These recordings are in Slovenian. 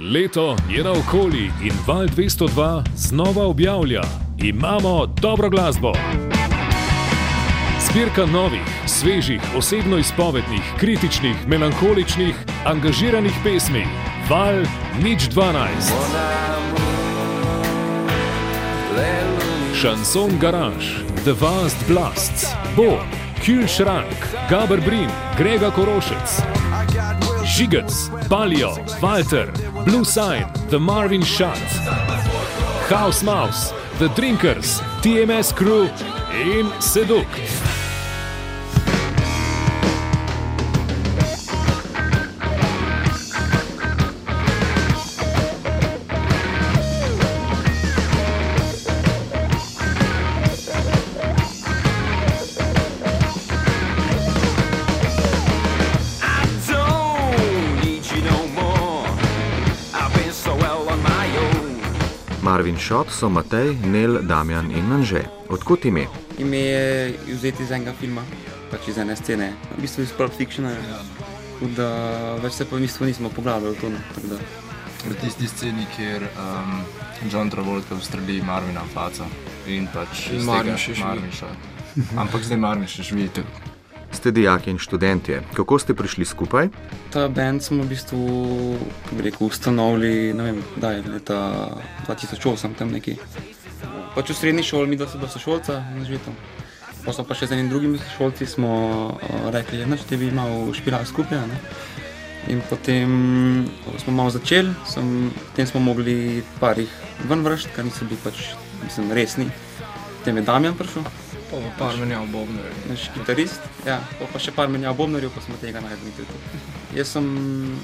Leto je naokoli in Val 202 znova objavlja: Imamo dobro glasbo. Zbirka novih, svežih, osebno izpovednih, kritičnih, melankoličnih, angažiranih pesmi. Val nič 12. Šanson Garage, The Vast Blasts, Bo, Kühlschrank, Gaber Brin, Grega Korošec, Žigec, Palio, Walter, Blue Sign, The Marvin Shot, House Mouse, The Drinkers, TMS Crew in Seduct. Marvin Šot so Matej, Nel, Damjan in Anže. Odkot ime? Ime je vzeti iz enega filma, pač iz ene scene, v bistvu iz Pulp Fictiona. Tako Da več se pa v bistvu nismo poglabljali v to. no, tako da. V tisti sceni, kjer um, John Travolta ustreli Marvina v faco in pač Marvin še živi. Ampak zdaj Marvin še živi. Ste dijaki in študentje. Kako ste prišli skupaj? Ta bend smo v bistvu rekel, ustanovili vem, da je leta 2008 tam neki. Pač v srednji šoli, mi dva so sošolca in živitom. Pa smo pa še z enim drugim sošolci smo uh, rekli, da če bi malo špilali skupaj. Ne? In potem smo malo začeli, sem, potem smo mogli parih ven vršiti, ker niso bili pač mislim, resni. Potem je Damjan prišel, Pa pa par menjav bobne. naš kitarist, ja, pol pa še par menjav bobnarjev, pa smo tega najdli tudi. Jaz sem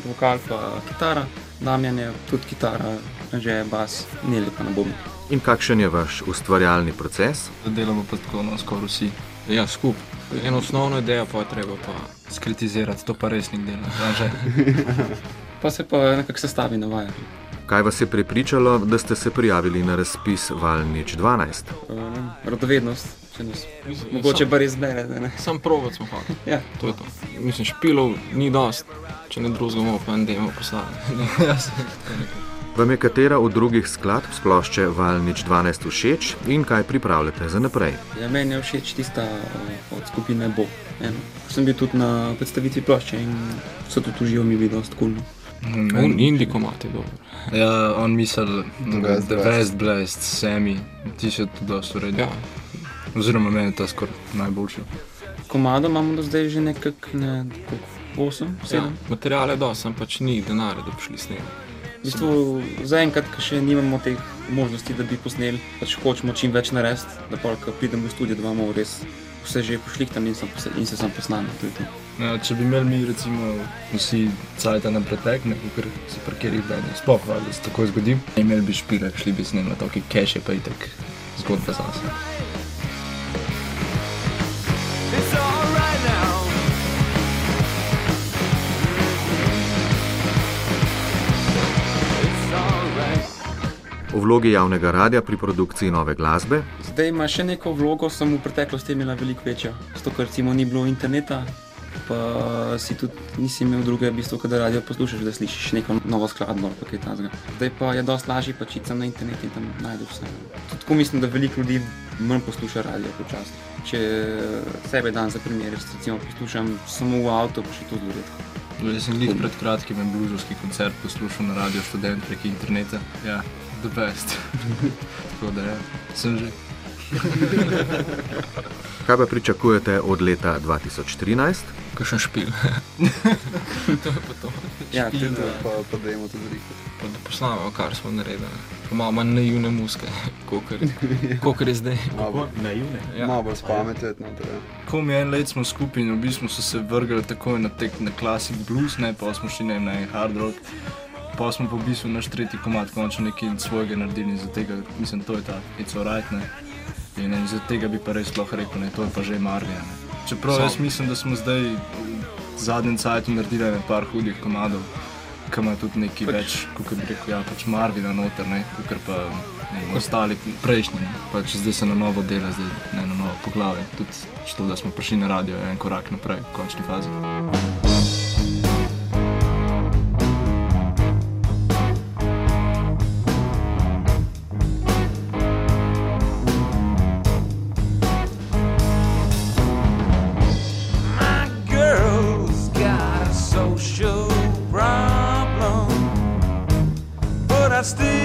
vokal pa kitara, Damjan je tudi kitara, že je bas, Neli pa na bobnih. In kakšen je vaš ustvarjalni proces? Delamo pa tako no, skoraj vsi. Ja, skup. Eno osnovno idejo pa je treba pa. Skritizirati, to pa res nik dela. Anže. Pa se pa nekako sestavi na vaje. Kaj vas je prepričalo, da ste se prijavili na razpis Valnič 12? Uh, radovednost, če nas mogoče pa res bere. da ne. Sam provat smo hoteli. Ja, To je to. Mislim, špilov ni dost, če ne drugega bomo pa en demo poslali. se. Vam je katera od drugih skladb s plošče Valnič 12 všeč in kaj pripravljate za naprej? ja, meni je všeč tista uh, od skupine Bo. Eno. Sem bil tudi na predstavitvi plošče in so tudi uživo mi bili dosti kulno. Un indie komat je dober. Ja, on misel, da je The Blast. West Blast, Semi, ti so tudi dosti uredi. Ja, Oziroma meni je ta skoraj najboljši. Komado imamo do zdaj že nekako ne, koliko, 8, 7. ja. Materiale dost, sem pač ni denarja, da bi šli snemati. V bistvu, zaenkrat, še nimamo teh možnosti, da bi posneli, pač hočemo čim več narediti, da pa, ko pridemo v studio, da imamo res vse že pošlihtam in, in se sam posname. Ja, če bi imeli mi recimo vsi cajt na pretek, ne ker se parkiri branje, sploh valjda se tako zgodi, imeli bi špile, šli bi snemati, ok, cache je pa itek zgodba zase. O vlogi javnega radia pri produkciji nove glasbe, Zdaj ima še neko vlogo, sem v preteklosti imela veliko večjo, zato ker recimo ni bilo interneta. Pa si tudi nisi imel druge, v bistvu, kadar radio poslušaš, da slišiš neko novo skladbo ali pa kaj takega. Zdaj pa je dosti lažje iti sem na internet in tam najdeš vse. Tako mislim, da veliko ljudi manj posluša radio počasno. Če sebe dan za primer, recimo poslušam samo v avtu, pa še to zelo redko. Jaz sem jih pred kratkim en blužovski koncert poslušal na radio študent prek interneta. Ja, the best. tako da ja, sem že. kaj pa pričakujete od leta 2013? Kakšen špil. to je pa to. Ja, tudi, Pa, pa da imamo tudi riko. Pa da posnamemo, kar smo naredili. Pa malo manj naivne muske, kot je zdaj. Malo Naivne. Ja. malo bolj spameteti. No. Ko mi en let smo skupaj in v bistvu so se vrgli takoj na tek na klasik blues, ne pa smo šli ne na hard rock. Pa smo pa v bistvu naš tretji komat končno nekaj svojega naredili in tega, mislim, to je ta It's alright, ne. In ne, zaradi tega bi pa res lahko rekel, ne, to je pa že Marvija. Čeprav jaz mislim, da smo zdaj v zadnjem cajtu naredili ne par hudih komadov, ki ima tudi nekaj pač, več, kot bi rekel, ja, pač Marvina noter, ne, kot pa ne, ostali prejšnji. ne. Pač zdaj se na novo dela, zdaj ne na novo poglavje. Tudi to, da smo prišli na radio, je en korak naprej, v končni fazi. Still